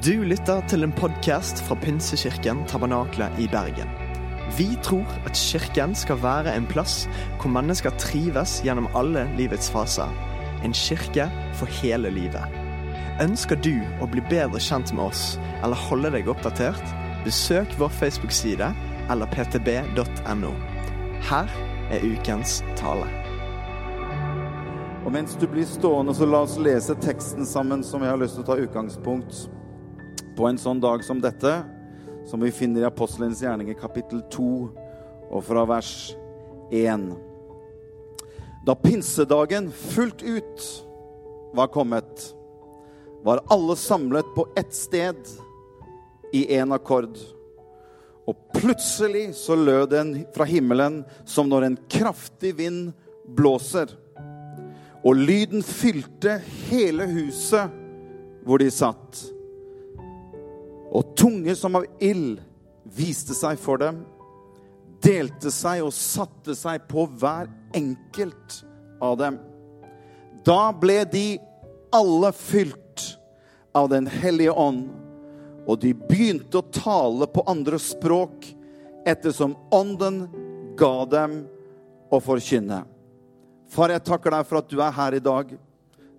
Du lytter til en podkast fra Pinsekirken Tabernakle i Bergen. Vi tror at kirken skal være en plass hvor mennesker trives gjennom alle livets faser. En kirke for hele livet. Ønsker du å bli bedre kjent med oss eller holde deg oppdatert? Besøk vår Facebook-side eller ptb.no. Her er ukens tale. Og mens du blir stående, så la oss lese teksten sammen som jeg har lyst til å ta utgangspunkt på en sånn dag som dette, som vi finner i Apostelens gjerninger kapittel 2 og fra vers 1. Da pinsedagen fullt ut var kommet, var alle samlet på ett sted i en akkord. Og plutselig så lød den fra himmelen som når en kraftig vind blåser. Og lyden fylte hele huset hvor de satt. Og tunge som av ild viste seg for dem, delte seg og satte seg på hver enkelt av dem. Da ble de alle fylt av Den hellige ånd, og de begynte å tale på andre språk ettersom ånden ga dem å forkynne. Far, jeg takker deg for at du er her i dag.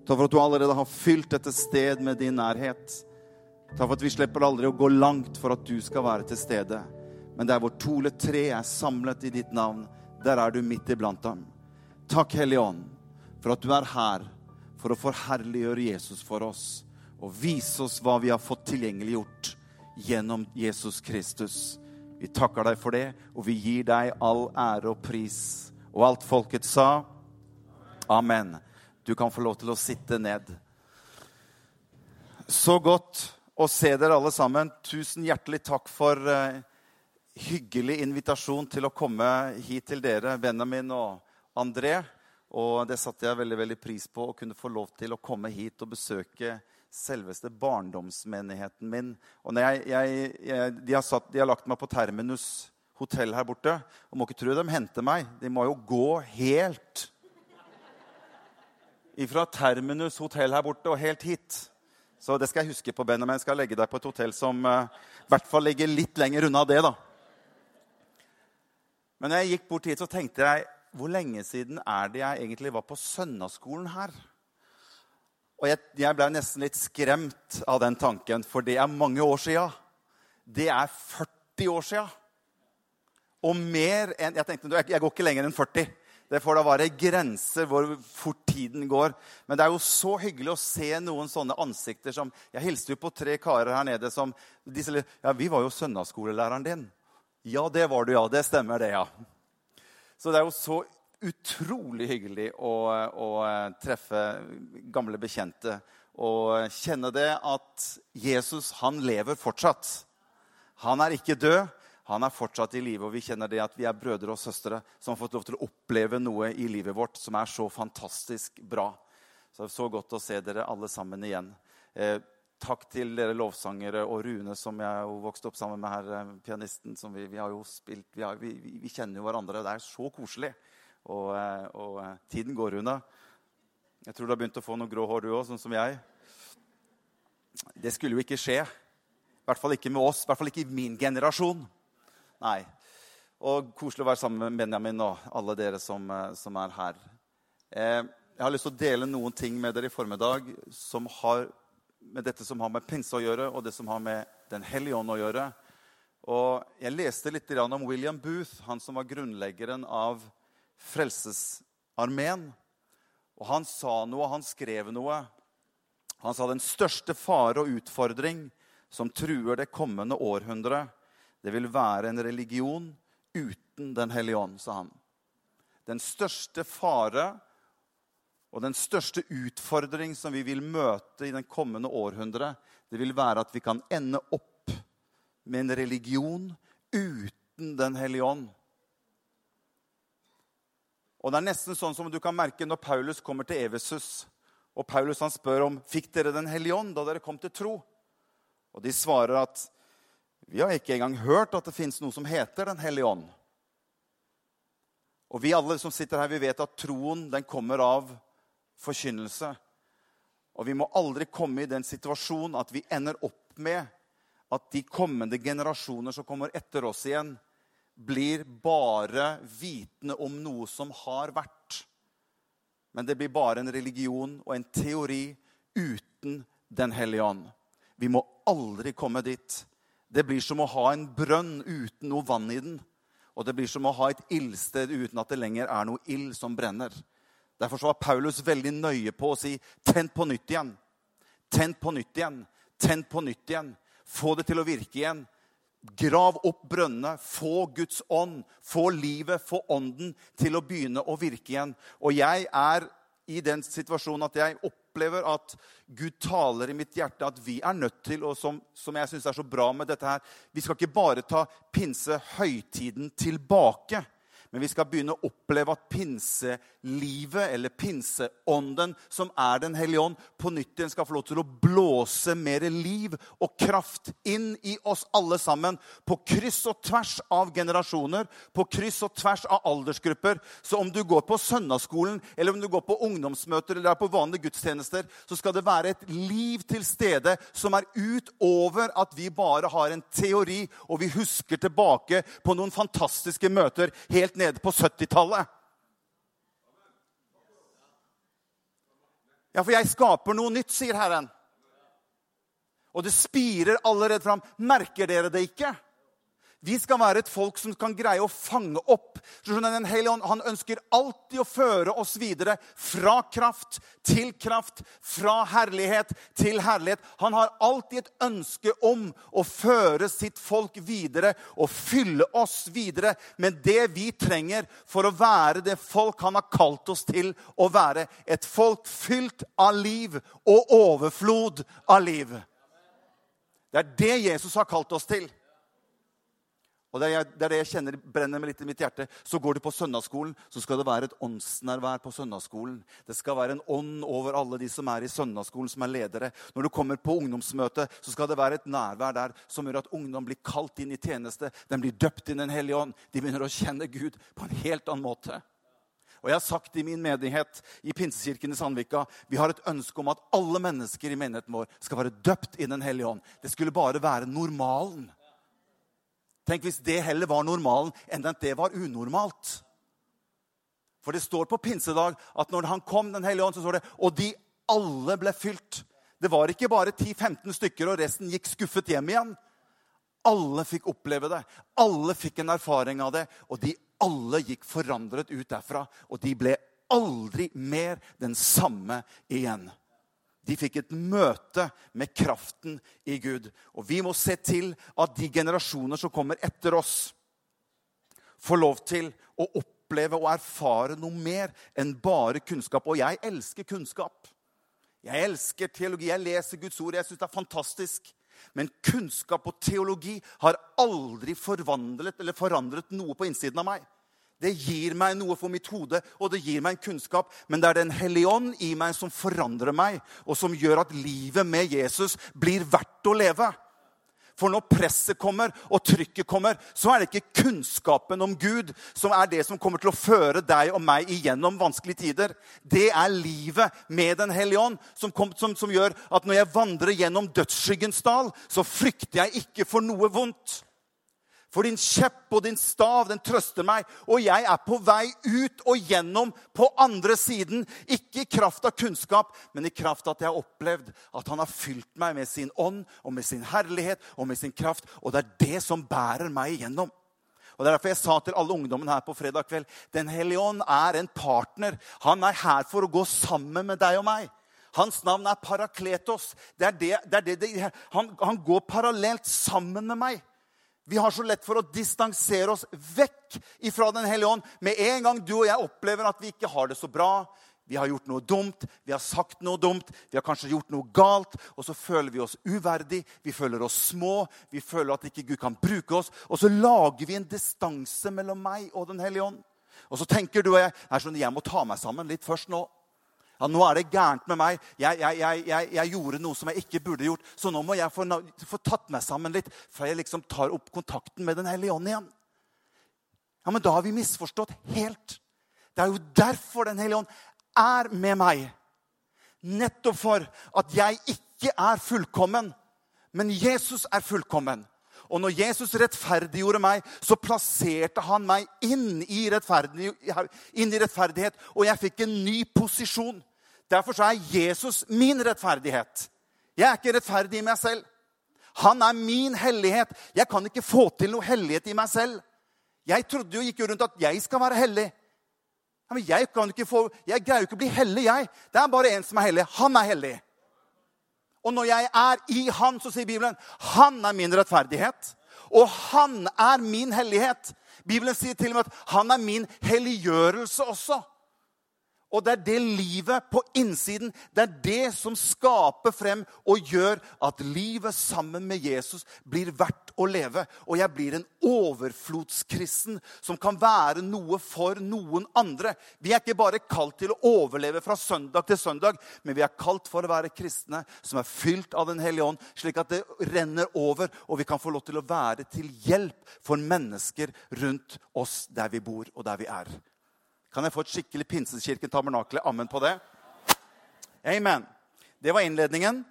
Takk for at du allerede har fylt dette sted med din nærhet. Takk for at vi slipper aldri å gå langt for at du skal være til stede. Men der hvor to eller tre er samlet i ditt navn, der er du midt iblant dem. Takk, Hellige Ånd, for at du er her for å forherliggjøre Jesus for oss og vise oss hva vi har fått tilgjengeliggjort gjennom Jesus Kristus. Vi takker deg for det, og vi gir deg all ære og pris. Og alt folket sa Amen. Du kan få lov til å sitte ned. Så godt å se dere alle sammen. Tusen hjertelig takk for uh, hyggelig invitasjon til å komme hit til dere, Benjamin og André. Og det satte jeg veldig veldig pris på, å kunne få lov til å komme hit og besøke selveste barndomsmenigheten min. Og jeg, jeg, jeg, de, har satt, de, har lagt meg på Terminus hotell her borte. Og må ikke tro de henter meg. De må jo gå helt ifra Terminus hotell her borte og helt hit. Så det skal jeg huske på, Benjamin. Jeg skal legge deg på et hotell som uh, i hvert fall ligger litt lenger unna det. da. Men når jeg gikk bort hit, så tenkte jeg hvor lenge siden er det jeg egentlig var på søndagsskolen her? Og jeg, jeg ble nesten litt skremt av den tanken, for det er mange år sia. Det er 40 år sia. Og mer enn Jeg tenkte jeg går ikke lenger enn 40. Det får da være grenser hvor fort tiden går. Men det er jo så hyggelig å se noen sånne ansikter som Jeg hilste jo på tre karer her nede som de Ja, vi var jo søndagsskolelæreren din. Ja, det var du, ja. Det stemmer, det, ja. Så det er jo så utrolig hyggelig å, å treffe gamle bekjente og kjenne det at Jesus, han lever fortsatt. Han er ikke død. Han er fortsatt i live, og vi kjenner det at vi er brødre og søstre som har fått lov til å oppleve noe i livet vårt som er så fantastisk bra. Så det er så godt å se dere alle sammen igjen. Eh, takk til dere lovsangere og Rune, som jeg har vokst opp sammen med her, eh, pianisten. som Vi, vi har jo spilt, vi, har, vi, vi, kjenner jo hverandre. Det er så koselig. Og, eh, og eh, tiden går, unna. Jeg tror du har begynt å få noe grå hår, du òg, sånn som jeg. Det skulle jo ikke skje. I hvert fall ikke med oss. I hvert fall ikke i min generasjon. Nei. Og koselig å være sammen med Benjamin og alle dere som, eh, som er her. Eh, jeg har lyst til å dele noen ting med dere i formiddag som har med dette som har med pinse å gjøre, og det som har med Den hellige ånd å gjøre. Og Jeg leste litt om William Booth, han som var grunnleggeren av Frelsesarmeen. Og Han sa noe, han skrev noe. Han sa den største fare og utfordring som truer det kommende århundret, det vil være en religion uten Den hellige ånd, sa han. Den største fare og den største utfordring som vi vil møte i den kommende århundre, det vil være at vi kan ende opp med en religion uten Den hellige ånd. Og det er nesten sånn som du kan merke når Paulus kommer til Evesus. Og Paulus han spør om fikk dere Den hellige ånd da dere kom til tro. Og de svarer at vi har ikke engang hørt at det fins noe som heter Den hellige ånd. Og vi alle som sitter her, vi vet at troen den kommer av forkynnelse. Og vi må aldri komme i den situasjonen at vi ender opp med at de kommende generasjoner som kommer etter oss igjen, blir bare vitende om noe som har vært. Men det blir bare en religion og en teori uten Den hellige ånd. Vi må aldri komme dit. Det blir som å ha en brønn uten noe vann i den. Og det blir som å ha et ildsted uten at det lenger er noe ild som brenner. Derfor var Paulus veldig nøye på å si 'tenn på nytt igjen'. Tenn på nytt igjen. Tenn på nytt igjen. Få det til å virke igjen. Grav opp brønnene, få Guds ånd, få livet, få ånden til å begynne å virke igjen. Og jeg er i den situasjonen at jeg opplever at Gud taler i mitt hjerte at vi er nødt til, og som, som jeg syns er så bra med dette her Vi skal ikke bare ta pinsehøytiden tilbake. Men vi skal begynne å oppleve at pinselivet, eller pinseånden, som er Den hellige ånd, på nytt igjen skal få lov til å blåse mer liv og kraft inn i oss alle sammen. På kryss og tvers av generasjoner, på kryss og tvers av aldersgrupper. Så om du går på søndagsskolen, eller om du går på ungdomsmøter eller er på vanlige gudstjenester, så skal det være et liv til stede som er utover at vi bare har en teori, og vi husker tilbake på noen fantastiske møter helt ned nede på 70-tallet. Ja, for jeg skaper noe nytt, sier Herren. Og det spirer allerede fram. Merker dere det ikke? Vi skal være et folk som kan greie å fange opp. Den hellige ånd, Han ønsker alltid å føre oss videre fra kraft til kraft, fra herlighet til herlighet. Han har alltid et ønske om å føre sitt folk videre og fylle oss videre med det vi trenger for å være det folk han har kalt oss til å være. Et folk fylt av liv og overflod av liv. Det er det Jesus har kalt oss til. Og det er, det jeg kjenner brenner meg litt i mitt hjerte. Så går du på søndagsskolen, så skal det være et åndsnærvær på søndagsskolen. Det skal være en ånd over alle de som er i søndagsskolen, som er ledere. Når du kommer på ungdomsmøte, så skal det være et nærvær der som gjør at ungdom blir kalt inn i tjeneste. Den blir døpt inn Den hellige ånd. De begynner å kjenne Gud på en helt annen måte. Og jeg har sagt i min menighet i Pinsekirken i Sandvika vi har et ønske om at alle mennesker i menigheten vår skal være døpt i Den hellige ånd. Det skulle bare være normalen. Tenk hvis det heller var normalen enn at det var unormalt. For det står på pinsedag at når han kom, Den hellige ånd, så står det og de alle ble fylt. Det var ikke bare 10-15 stykker, og resten gikk skuffet hjem igjen. Alle fikk oppleve det. Alle fikk en erfaring av det. Og de alle gikk forandret ut derfra. Og de ble aldri mer den samme igjen. De fikk et møte med kraften i Gud. Og vi må se til at de generasjoner som kommer etter oss, får lov til å oppleve og erfare noe mer enn bare kunnskap. Og jeg elsker kunnskap. Jeg elsker teologi. Jeg leser Guds ord. Jeg syns det er fantastisk. Men kunnskap og teologi har aldri forvandlet eller forandret noe på innsiden av meg. Det gir meg noe for mitt hode, og det gir meg en kunnskap. Men det er Den hellige ånd i meg som forandrer meg, og som gjør at livet med Jesus blir verdt å leve. For når presset kommer og trykket kommer, så er det ikke kunnskapen om Gud som er det som kommer til å føre deg og meg igjennom vanskelige tider. Det er livet med Den hellige ånd som, kom, som, som gjør at når jeg vandrer gjennom dødsskyggens dal, så frykter jeg ikke for noe vondt. For din kjepp og din stav, den trøster meg. Og jeg er på vei ut og gjennom på andre siden. Ikke i kraft av kunnskap, men i kraft av at jeg har opplevd at han har fylt meg med sin ånd og med sin herlighet og med sin kraft. Og det er det som bærer meg igjennom. Og det er derfor jeg sa til alle ungdommen her på fredag kveld Den hellige ånd er en partner. Han er her for å gå sammen med deg og meg. Hans navn er Parakletos. Det er det, det er det, han, han går parallelt sammen med meg. Vi har så lett for å distansere oss vekk ifra Den hellige ånd. Med en gang du og jeg opplever at vi ikke har det så bra, vi har gjort noe dumt, vi har sagt noe dumt, vi har kanskje gjort noe galt, og så føler vi oss uverdig, vi føler oss små, vi føler at ikke Gud kan bruke oss, og så lager vi en distanse mellom meg og Den hellige ånd. Og så tenker du og jeg sånn, jeg må ta meg sammen litt først nå. Ja, nå er det gærent med meg. Jeg, jeg, jeg, jeg, gjorde noe som jeg ikke burde gjort. Så nå må jeg få, få tatt meg sammen litt før jeg liksom tar opp kontakten med Den hellige ånd igjen. Ja, Men da har vi misforstått helt. Det er jo derfor Den hellige ånd er med meg. Nettopp for at jeg ikke er fullkommen. Men Jesus er fullkommen. Og når Jesus rettferdiggjorde meg, så plasserte han meg inn i, inn i rettferdighet. Og jeg fikk en ny posisjon. Derfor er Jesus min rettferdighet. Jeg er ikke rettferdig i meg selv. Han er min hellighet. Jeg kan ikke få til noe hellighet i meg selv. Jeg trodde jo gikk rundt at jeg skal være hellig. Men jeg, få, jeg greier jo ikke å bli hellig, jeg. Det er bare én som er hellig. Han er hellig. Og når jeg er i Han, så sier Bibelen han er min rettferdighet. Og han er min hellighet. Bibelen sier til og med at han er min helliggjørelse også. Og det er det livet på innsiden det er det som skaper frem og gjør at livet sammen med Jesus blir verdt å leve. Og jeg blir en overflodskristen som kan være noe for noen andre. Vi er ikke bare kalt til å overleve fra søndag til søndag, men vi er kalt for å være kristne som er fylt av Den hellige ånd, slik at det renner over, og vi kan få lov til å være til hjelp for mennesker rundt oss der vi bor og der vi er. Kan jeg få et skikkelig Pinsekirken tabernakle? Ammen på det. Amen. Det var innledningen.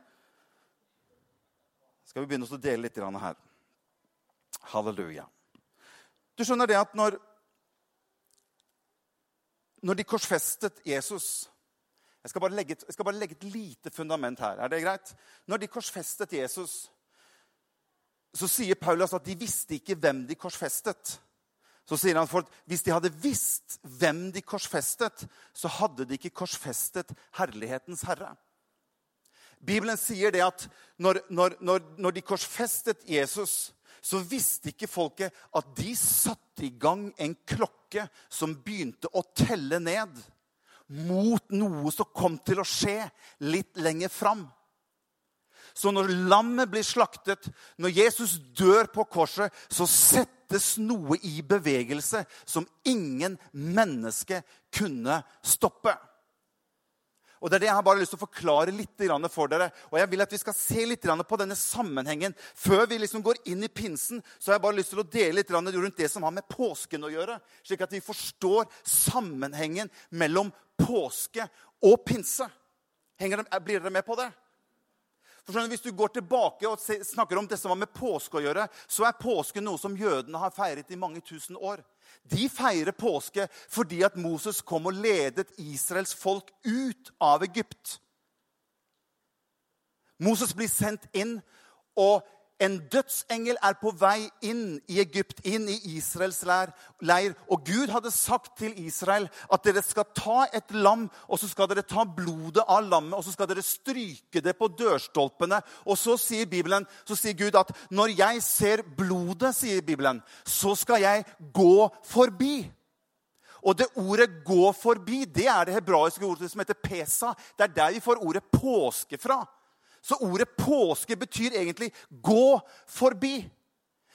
Skal vi begynne å dele litt her? Halleluja. Du skjønner det at når, når de korsfestet Jesus jeg skal, legge, jeg skal bare legge et lite fundament her. Er det greit? Når de korsfestet Jesus, så sier Paulus at de visste ikke hvem de korsfestet så sier han for hvis de hadde visst hvem de korsfestet, så hadde de ikke korsfestet herlighetens herre. Bibelen sier det at når, når, når, når de korsfestet Jesus, så visste ikke folket at de satte i gang en klokke som begynte å telle ned mot noe som kom til å skje litt lenger fram. Så når lammet blir slaktet, når Jesus dør på korset, så settes noe i bevegelse som ingen menneske kunne stoppe. Og Det er det jeg har bare lyst til å forklare litt for dere. Og jeg vil at vi skal se litt på denne sammenhengen. Før vi liksom går inn i pinsen, så har jeg bare lyst til å dele litt rundt det som har med påsken å gjøre. Slik at vi forstår sammenhengen mellom påske og pinse. blir dere med på det? For Hvis du går tilbake og snakker om det som har med påske å gjøre, så er påske noe som jødene har feiret i mange tusen år. De feirer påske fordi at Moses kom og ledet Israels folk ut av Egypt. Moses blir sendt inn, og en dødsengel er på vei inn i Egypt, inn i Israels leir. Og Gud hadde sagt til Israel at dere skal ta et lam, og så skal dere ta blodet av lammet og så skal dere stryke det på dørstolpene. Og så sier Bibelen, så sier Gud at når jeg ser blodet, sier Bibelen, så skal jeg gå forbi. Og det ordet 'gå forbi' det er det hebraiske ordet som heter pesa. Det er der vi får ordet påske fra. Så ordet påske betyr egentlig 'gå forbi'.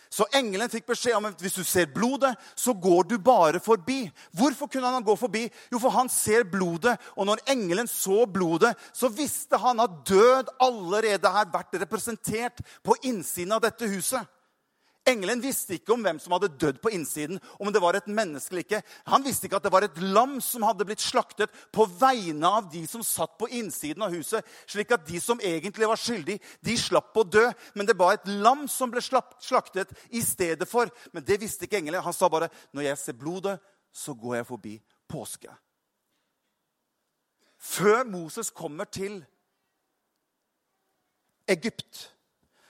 Så engelen fikk beskjed om at hvis du ser blodet, så går du bare forbi. Hvorfor kunne han gå forbi? Jo, for han ser blodet. Og når engelen så blodet, så visste han at død allerede har vært representert på innsiden av dette huset. Engelen visste ikke om hvem som hadde dødd på innsiden. om det var et menneske eller ikke. Han visste ikke at det var et lam som hadde blitt slaktet på vegne av de som satt på innsiden av huset, slik at de som egentlig var skyldige, de slapp å dø. Men det var et lam som ble slaktet i stedet for. Men det visste ikke engelen. Han sa bare, 'Når jeg ser blodet, så går jeg forbi påske'. Før Moses kommer til Egypt,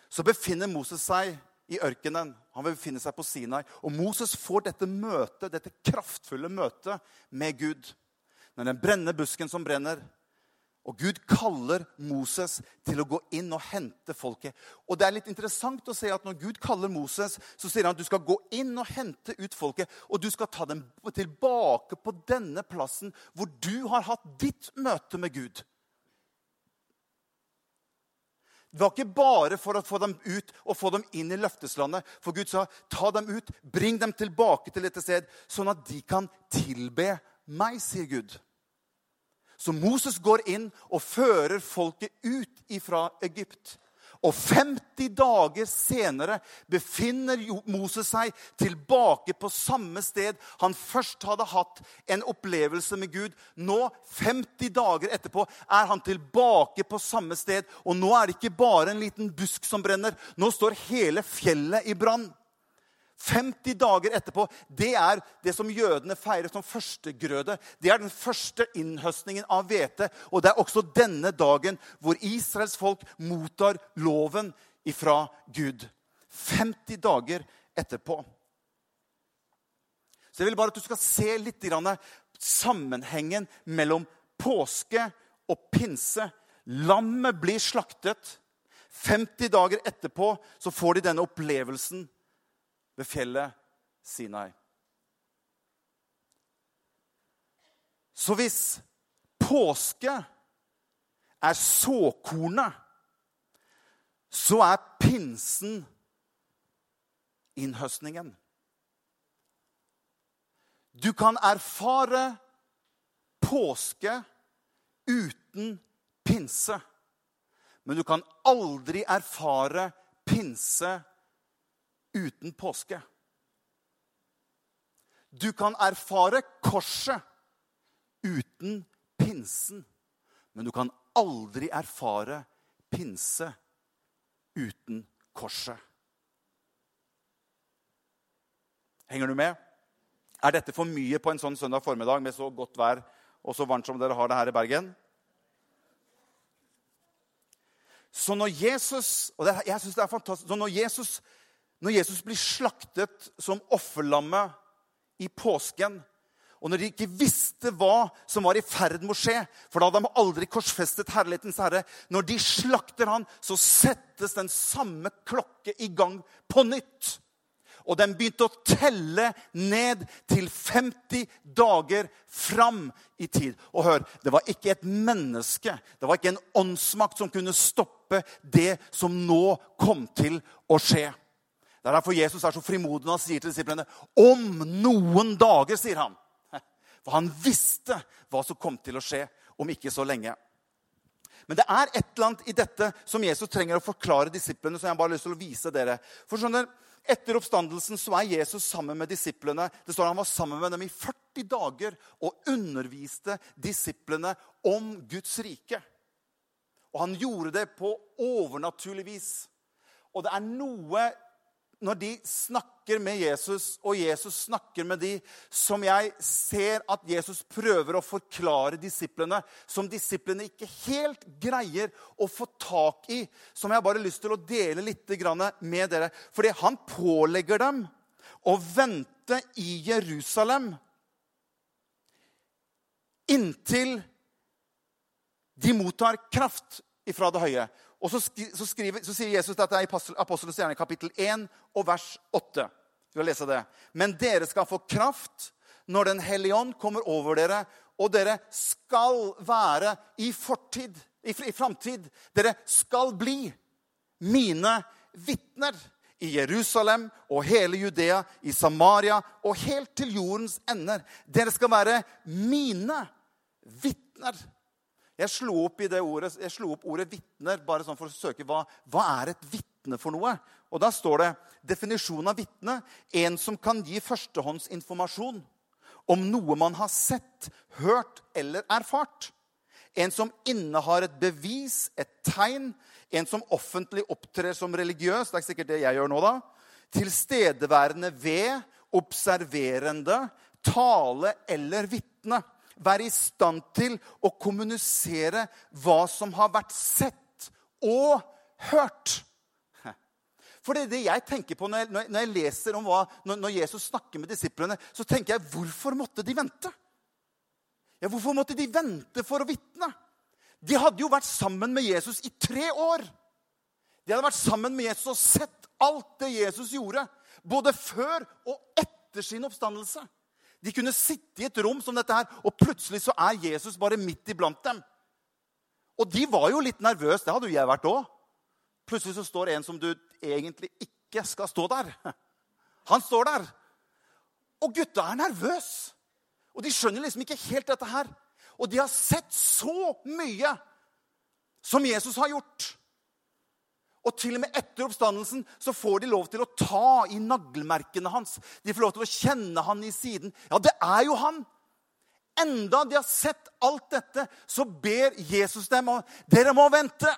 så befinner Moses seg i ørkenen. Han vil befinne seg på Sinai. Og Moses får dette møtet, dette kraftfulle møtet med Gud. Når den brennende busken som brenner. Og Gud kaller Moses til å gå inn og hente folket. Og det er litt interessant å se at Når Gud kaller Moses, så sier han at du skal gå inn og hente ut folket. Og du skal ta dem tilbake på denne plassen hvor du har hatt ditt møte med Gud. Det var ikke bare for å få dem ut og få dem inn i løfteslandet. For Gud sa, 'Ta dem ut, bring dem tilbake til dette sted, sånn at de kan tilbe meg', sier Gud. Så Moses går inn og fører folket ut ifra Egypt. Og 50 dager senere befinner Moses seg tilbake på samme sted han først hadde hatt en opplevelse med Gud. Nå, 50 dager etterpå, er han tilbake på samme sted. Og nå er det ikke bare en liten busk som brenner. Nå står hele fjellet i brann. 50 dager etterpå, det er det som jødene feirer som førstegrøde. Det er den første innhøstningen av hvete. Og det er også denne dagen hvor Israels folk mottar loven ifra Gud. 50 dager etterpå. Så jeg vil bare at du skal se litt sammenhengen mellom påske og pinse. Lammet blir slaktet. 50 dager etterpå så får de denne opplevelsen ved fjellet Sinai. Så hvis påske er såkornet, så er pinsen innhøstningen. Du kan erfare påske uten pinse. Men du kan aldri erfare pinse uten påske. Du kan erfare korset uten pinsen, men du kan aldri erfare pinse uten korset. Henger du med? Er dette for mye på en sånn søndag formiddag med så godt vær og så varmt som dere har det her i Bergen? Så når Jesus og det, jeg synes det er fantastisk, så når Jesus når Jesus blir slaktet som offerlammet i påsken, og når de ikke visste hva som var i ferd med å skje For da hadde de aldri korsfestet herlighetens herre. Når de slakter han, så settes den samme klokke i gang på nytt. Og den begynte å telle ned til 50 dager fram i tid. Og hør, det var ikke et menneske, det var ikke en åndsmakt som kunne stoppe det som nå kom til å skje. Det er derfor Jesus er så frimodig når han sier til disiplene om noen dager. sier han. For han visste hva som kom til å skje om ikke så lenge. Men det er et eller annet i dette som Jesus trenger å forklare disiplene. som jeg bare har lyst til å vise dere. For skjønner, Etter oppstandelsen så er Jesus sammen med disiplene. Det står Han var sammen med dem i 40 dager og underviste disiplene om Guds rike. Og han gjorde det på overnaturlig vis. Og det er noe når de snakker med Jesus, og Jesus snakker med de, som jeg ser at Jesus prøver å forklare disiplene, som disiplene ikke helt greier å få tak i, som jeg bare har lyst til å dele litt med dere. Fordi han pålegger dem å vente i Jerusalem inntil de mottar kraft ifra det høye. Og så, skriver, så sier Jesus dette i Apostelens gjerne kapittel 1 og vers 8. Vi skal lese det. Men dere skal få kraft når Den hellige ånd kommer over dere, og dere skal være i fortid, i, i framtid Dere skal bli mine vitner i Jerusalem og hele Judea, i Samaria og helt til jordens ender. Dere skal være mine vitner. Jeg slo opp, ordet, jeg slo opp ordet 'vitner' bare sånn for å søke hva, hva er et vitne for noe. Og Da står det definisjonen av vitne en som kan gi førstehåndsinformasjon om noe man har sett, hørt eller erfart. En som innehar et bevis, et tegn. En som offentlig opptrer som religiøs. Det er sikkert det jeg gjør nå, da. Tilstedeværende ved, observerende, tale eller vitne være i stand til å kommunisere hva som har vært sett og hørt. For det er det jeg tenker på når jeg, når jeg leser om hva, når, Jesus snakker med disiplene, så tenker jeg hvorfor måtte de vente? Ja, Hvorfor måtte de vente for å vitne? De hadde jo vært sammen med Jesus i tre år. De hadde vært sammen med Jesus og sett alt det Jesus gjorde, både før og etter sin oppstandelse. De kunne sitte i et rom som dette her, og plutselig så er Jesus bare midt iblant dem. Og de var jo litt nervøse. Det hadde jo jeg vært òg. Plutselig så står en som du egentlig ikke skal stå der. Han står der. Og gutta er nervøse. Og de skjønner liksom ikke helt dette her. Og de har sett så mye som Jesus har gjort. Og til og med etter oppstandelsen så får de lov til å ta i naglmerkene hans. De får lov til å kjenne han i siden. Ja, det er jo han! Enda de har sett alt dette, så ber Jesus dem om dere må vente.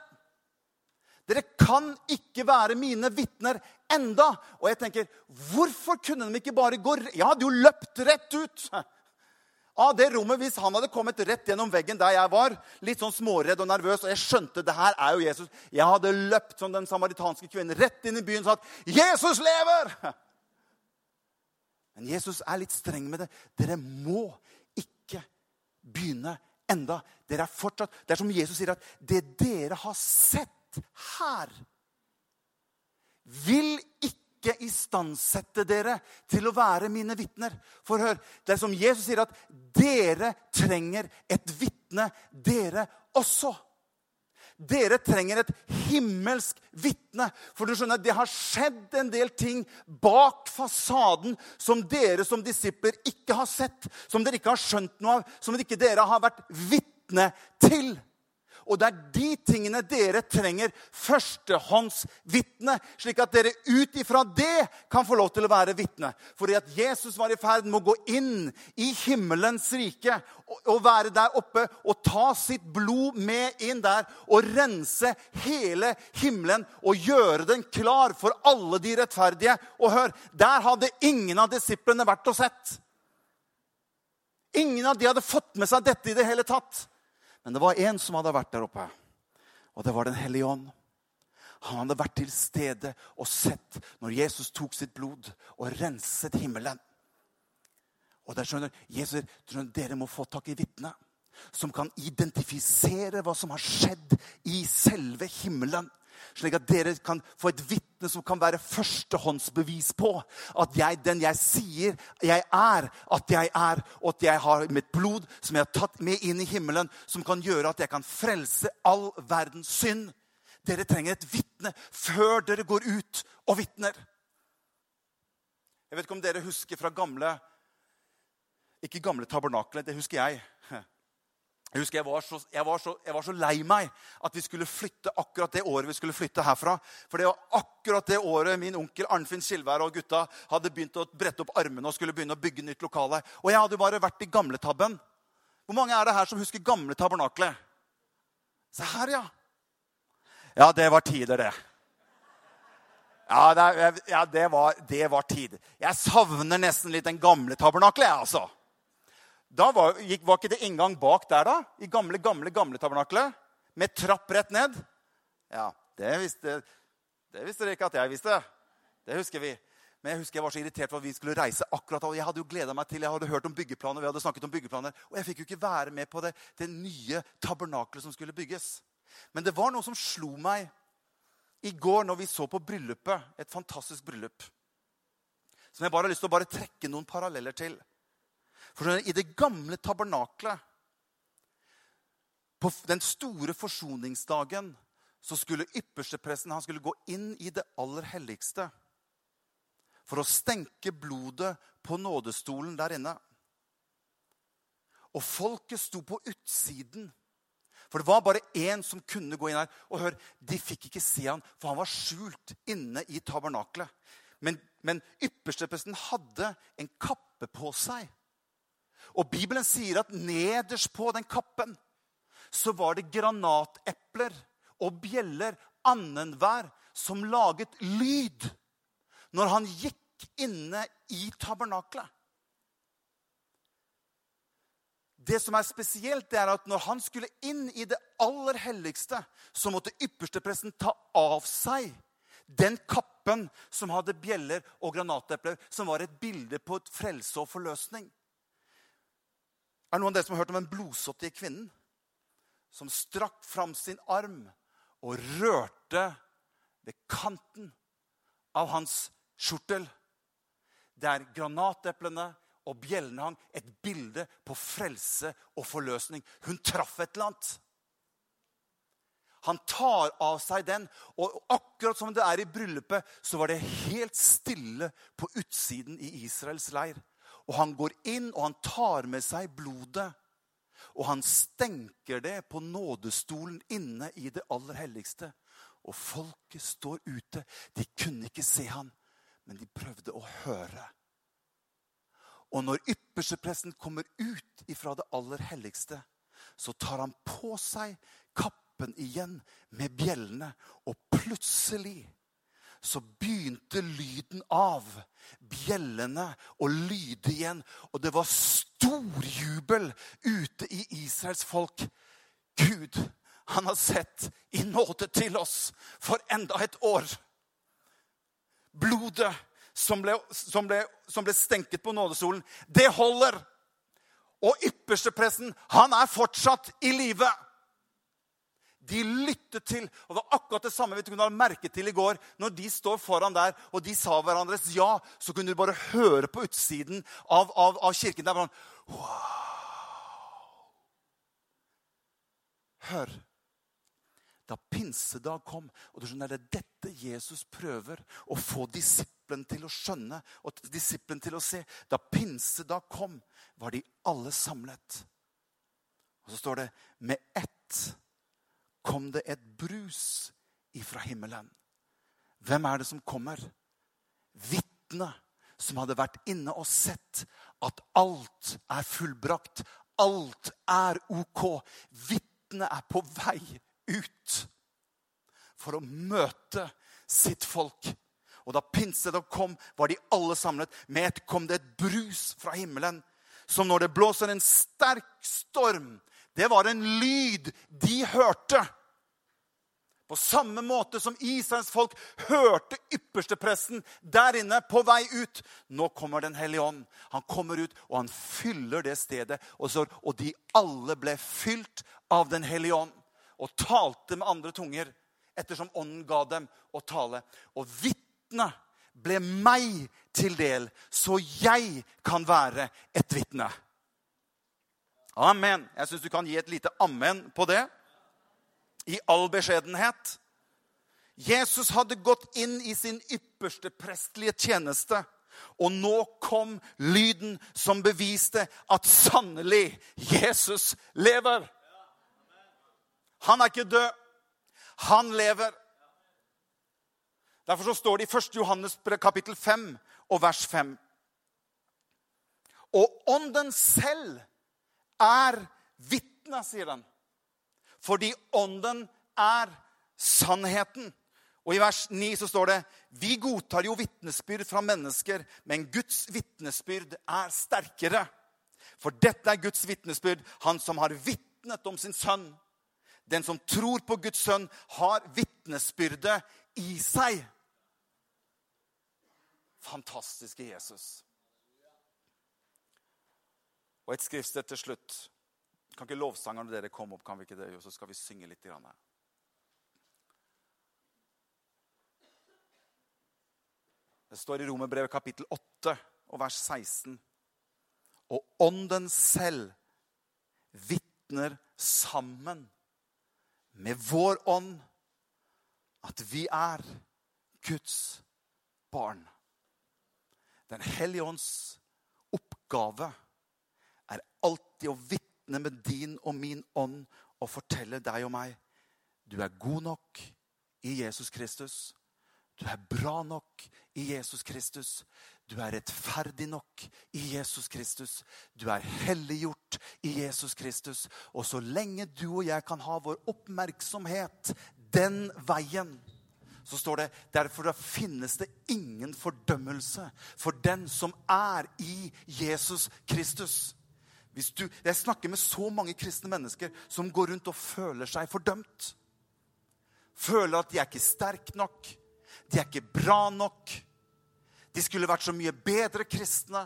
Dere kan ikke være mine vitner enda. Og jeg tenker, hvorfor kunne de ikke bare gå Jeg hadde jo løpt rett ut av det rommet hvis han hadde kommet rett gjennom veggen der jeg var. Litt sånn småredd og nervøs, og jeg skjønte det her er jo Jesus. Jeg hadde løpt som den samaritanske kvinnen rett inn i byen og sagt 'Jesus lever!' Men Jesus er litt streng med det. Dere må ikke begynne enda. Dere er fortsatt, Det er som Jesus sier at det dere har sett her, vil ikke istandsette dere til å være mine vitner. For hør, det er som Jesus sier at dere trenger et vitne, dere også. Dere trenger et himmelsk vitne. For du skjønner, det har skjedd en del ting bak fasaden som dere som disipler ikke har sett, som dere ikke har skjønt noe av, som ikke dere har vært vitne til. Og det er de tingene dere trenger førstehåndsvitne, slik at dere ut ifra det kan få lov til å være vitne. Fordi at Jesus var i ferd med å gå inn i himmelens rike og være der oppe og ta sitt blod med inn der og rense hele himmelen og gjøre den klar for alle de rettferdige. Og hør, der hadde ingen av disiplene vært og sett. Ingen av de hadde fått med seg dette i det hele tatt. Men det var en som hadde vært der oppe, og det var Den hellige ånd. Han hadde vært til stede og sett når Jesus tok sitt blod og renset himmelen. Og der skjønner Jesus, skjønner, Dere må få tak i vitne som kan identifisere hva som har skjedd i selve himmelen. Slik at dere kan få et vitne som kan være førstehåndsbevis på at jeg, den jeg sier jeg er, at jeg er, og at jeg har mitt blod som jeg har tatt med inn i himmelen, som kan gjøre at jeg kan frelse all verdens synd. Dere trenger et vitne før dere går ut og vitner. Jeg vet ikke om dere husker fra gamle Ikke gamle tabernaklet, det husker jeg. Jeg husker jeg var, så, jeg, var så, jeg var, så, lei meg at vi skulle flytte akkurat det året vi skulle flytte herfra. For det var akkurat det året min onkel Arnfinn Skilvær og gutta hadde begynt å brette opp armene og skulle begynne å bygge nytt lokale. Og jeg hadde jo bare vært i gamletabben. Hvor mange er det her som husker gamle tabernaklet? Se her, ja. Ja, det var tider, det. Ja, det, ja, det, var, det var tid. Jeg savner nesten litt den gamle tabernaklet, jeg, altså. Da var, var ikke det inngang bak der, da? I gamle, gamle, gamle tabernaklet? Med trapp rett ned? Ja, det visste, det visste dere ikke at jeg visste. Det husker vi. Men jeg husker jeg var så irritert for at vi skulle reise akkurat Jeg hadde jo gleda meg til, jeg hadde hørt om byggeplaner, vi hadde snakket om byggeplaner, og jeg fikk jo ikke være med på det, det nye tabernaklet som skulle bygges. Men det var noe som slo meg i går når vi så på bryllupet. Et fantastisk bryllup. Som jeg bare har lyst til å bare trekke noen paralleller til. For I det gamle tabernaklet, på den store forsoningsdagen, så skulle ypperstepresten han skulle gå inn i det aller helligste for å stenke blodet på nådestolen der inne. Og folket sto på utsiden. For det var bare én som kunne gå inn her. Og hør, De fikk ikke se han, for han var skjult inne i tabernaklet. Men, men ypperstepresten hadde en kappe på seg og Bibelen sier at nederst på den kappen så var det granatepler og bjeller annenhver som laget lyd når han gikk inne i tabernaklet. Det som er spesielt, det er at når han skulle inn i det aller helligste, så måtte ypperstepresten ta av seg den kappen som hadde bjeller og granatepler, som var et bilde på et frelse og forløsning. Er det noen av dere som har hørt om den blodsåttige kvinnen som strakk fram sin arm og rørte ved kanten av hans skjortel? Der granateplene og bjellene hang, et bilde på frelse og forløsning. Hun traff et eller annet. Han tar av seg den, og akkurat som det er i bryllupet, så var det helt stille på utsiden i Israels leir. Og han går inn, og han tar med seg blodet. Og han stenker det på nådestolen inne i det aller helligste. Og folket står ute. De kunne ikke se han, men de prøvde å høre. Og når ypperstepresten kommer ut ifra det aller helligste, så tar han på seg kappen igjen med bjellene, og plutselig så begynte lyden av bjellene og lyde igjen. Og det var stor jubel ute i Israels folk. Gud, han har sett i nåde til oss for enda et år. Blodet som ble, som ble, som ble stenket på nådestolen, det holder. Og ypperstepresten, han er fortsatt i live. De lyttet til. Og det var akkurat det samme vi kunne ha merket til i går. Når de står foran der, og de sa hverandres ja, så kunne du bare høre på utsiden av, av, av kirken. Der var han, wow. Hør. Da pinsedag kom, og du skjønner, det er dette Jesus prøver å få disiplen til å skjønne og disiplen til å se. Da pinsedag kom, var de alle samlet. Og så står det med ett kom det et brus ifra himmelen. Hvem er det som kommer? Vitnet som hadde vært inne og sett at alt er fullbrakt. Alt er ok. Vitnet er på vei ut for å møte sitt folk. Og da pinsedag kom, var de alle samlet. Med ett kom det et brus fra himmelen, som når det blåser en sterk storm, det var en lyd de hørte. På samme måte som Israels folk hørte ypperstepresten der inne på vei ut. Nå kommer Den hellige ånd. Han kommer ut, og han fyller det stedet. Og, så, og de alle ble fylt av Den hellige ånd og talte med andre tunger ettersom ånden ga dem å tale. Og vitnet ble meg til del, så jeg kan være et vitne. Amen. Jeg syns du kan gi et lite amen på det. I all beskjedenhet. Jesus hadde gått inn i sin ypperste prestelige tjeneste. Og nå kom lyden som beviste at sannelig Jesus lever. Han er ikke død. Han lever. Derfor så står det i 1. Johannes kapittel 5 og vers 5. Og ånden selv er vitne, sier den. Fordi ånden er sannheten. Og I vers 9 så står det vi godtar jo vitnesbyrd fra mennesker, men Guds vitnesbyrd er sterkere. For dette er Guds vitnesbyrd, han som har vitnet om sin sønn. Den som tror på Guds sønn, har vitnesbyrdet i seg. Fantastiske Jesus. Og et skriftsted til slutt. Kan ikke lovsangerne dere komme opp, kan vi ikke det? Og så skal vi synge litt. Grann her. Det står i Romerbrevet kapittel 8 og vers 16. Og ånden selv vitner sammen med vår ånd at vi er Guds barn. Den hellige ånds oppgave er alltid å vitne med din og min ånd og fortelle deg og meg du er god nok i Jesus Kristus. Du er bra nok i Jesus Kristus. Du er rettferdig nok i Jesus Kristus. Du er helliggjort i Jesus Kristus. Og så lenge du og jeg kan ha vår oppmerksomhet den veien, så står det derfor finnes det ingen fordømmelse for den som er i Jesus Kristus. Du, jeg snakker med så mange kristne mennesker som går rundt og føler seg fordømt. Føler at de er ikke sterke nok. De er ikke bra nok. De skulle vært så mye bedre kristne.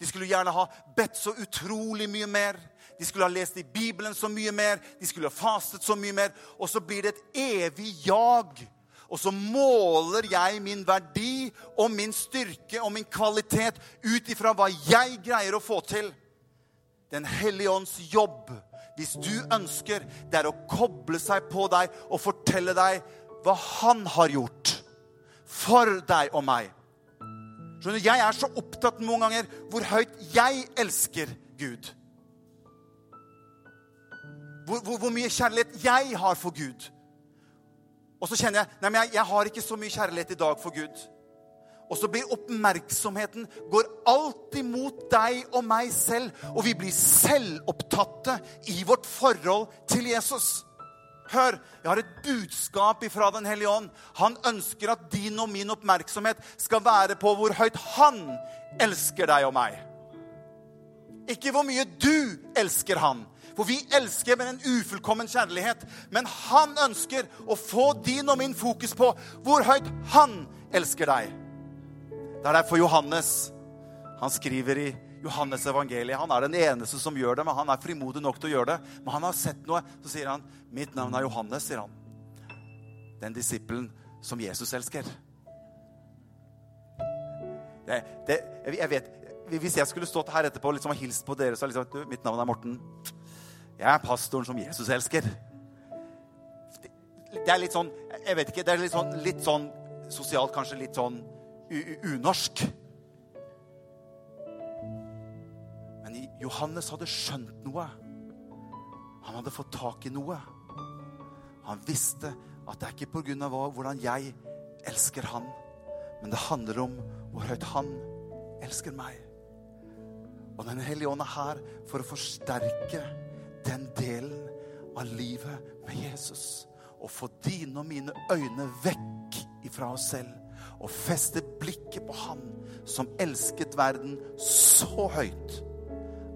De skulle gjerne ha bedt så utrolig mye mer. De skulle ha lest i Bibelen så mye mer. De skulle ha fastet så mye mer. Og så blir det et evig jag. Og så måler jeg min verdi og min styrke og min kvalitet ut ifra hva jeg greier å få til. Den hellige ånds jobb, hvis du ønsker, det er å koble seg på deg og fortelle deg hva han har gjort for deg og meg. Skjønner, Jeg er så opptatt noen ganger hvor høyt jeg elsker Gud. Hvor, hvor, hvor mye kjærlighet jeg har for Gud. Og så kjenner jeg nei, men jeg, jeg har ikke så mye kjærlighet i dag for Gud. Og så blir oppmerksomheten går alltid mot deg og meg selv. Og vi blir selvopptatte i vårt forhold til Jesus. Hør, jeg har et budskap ifra Den hellige ånd. Han ønsker at din og min oppmerksomhet skal være på hvor høyt han elsker deg og meg. Ikke hvor mye du elsker han. For vi elsker med en ufullkommen kjærlighet. Men han ønsker å få din og min fokus på hvor høyt han elsker deg. Det er derfor Johannes han skriver i Johannes evangeliet. Han er den eneste som gjør det, men han er frimodig nok til å gjøre det. Men han har sett noe. Så sier han, 'Mitt navn er Johannes', sier han. Den disippelen som Jesus elsker. Det, det, jeg vet, Hvis jeg skulle stått her etterpå liksom, og hilst på dere, så liksom, du, 'Mitt navn er Morten'. Jeg er pastoren som Jesus elsker. Det, det er litt sånn Jeg vet ikke. Det er litt sånn, litt sånn sosialt kanskje litt sånn unorsk. Men Johannes hadde skjønt noe. Han hadde fått tak i noe. Han visste at det er ikke pga. hvordan jeg elsker han, men det handler om hvor høyt han elsker meg. Og Den hellige ånd er her for å forsterke den delen av livet med Jesus. Og få dine og mine øyne vekk ifra oss selv og feste blikket på Han som elsket verden så høyt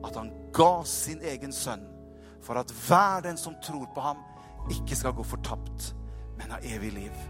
at han ga sin egen sønn for at hver den som tror på ham, ikke skal gå fortapt, men ha evig liv.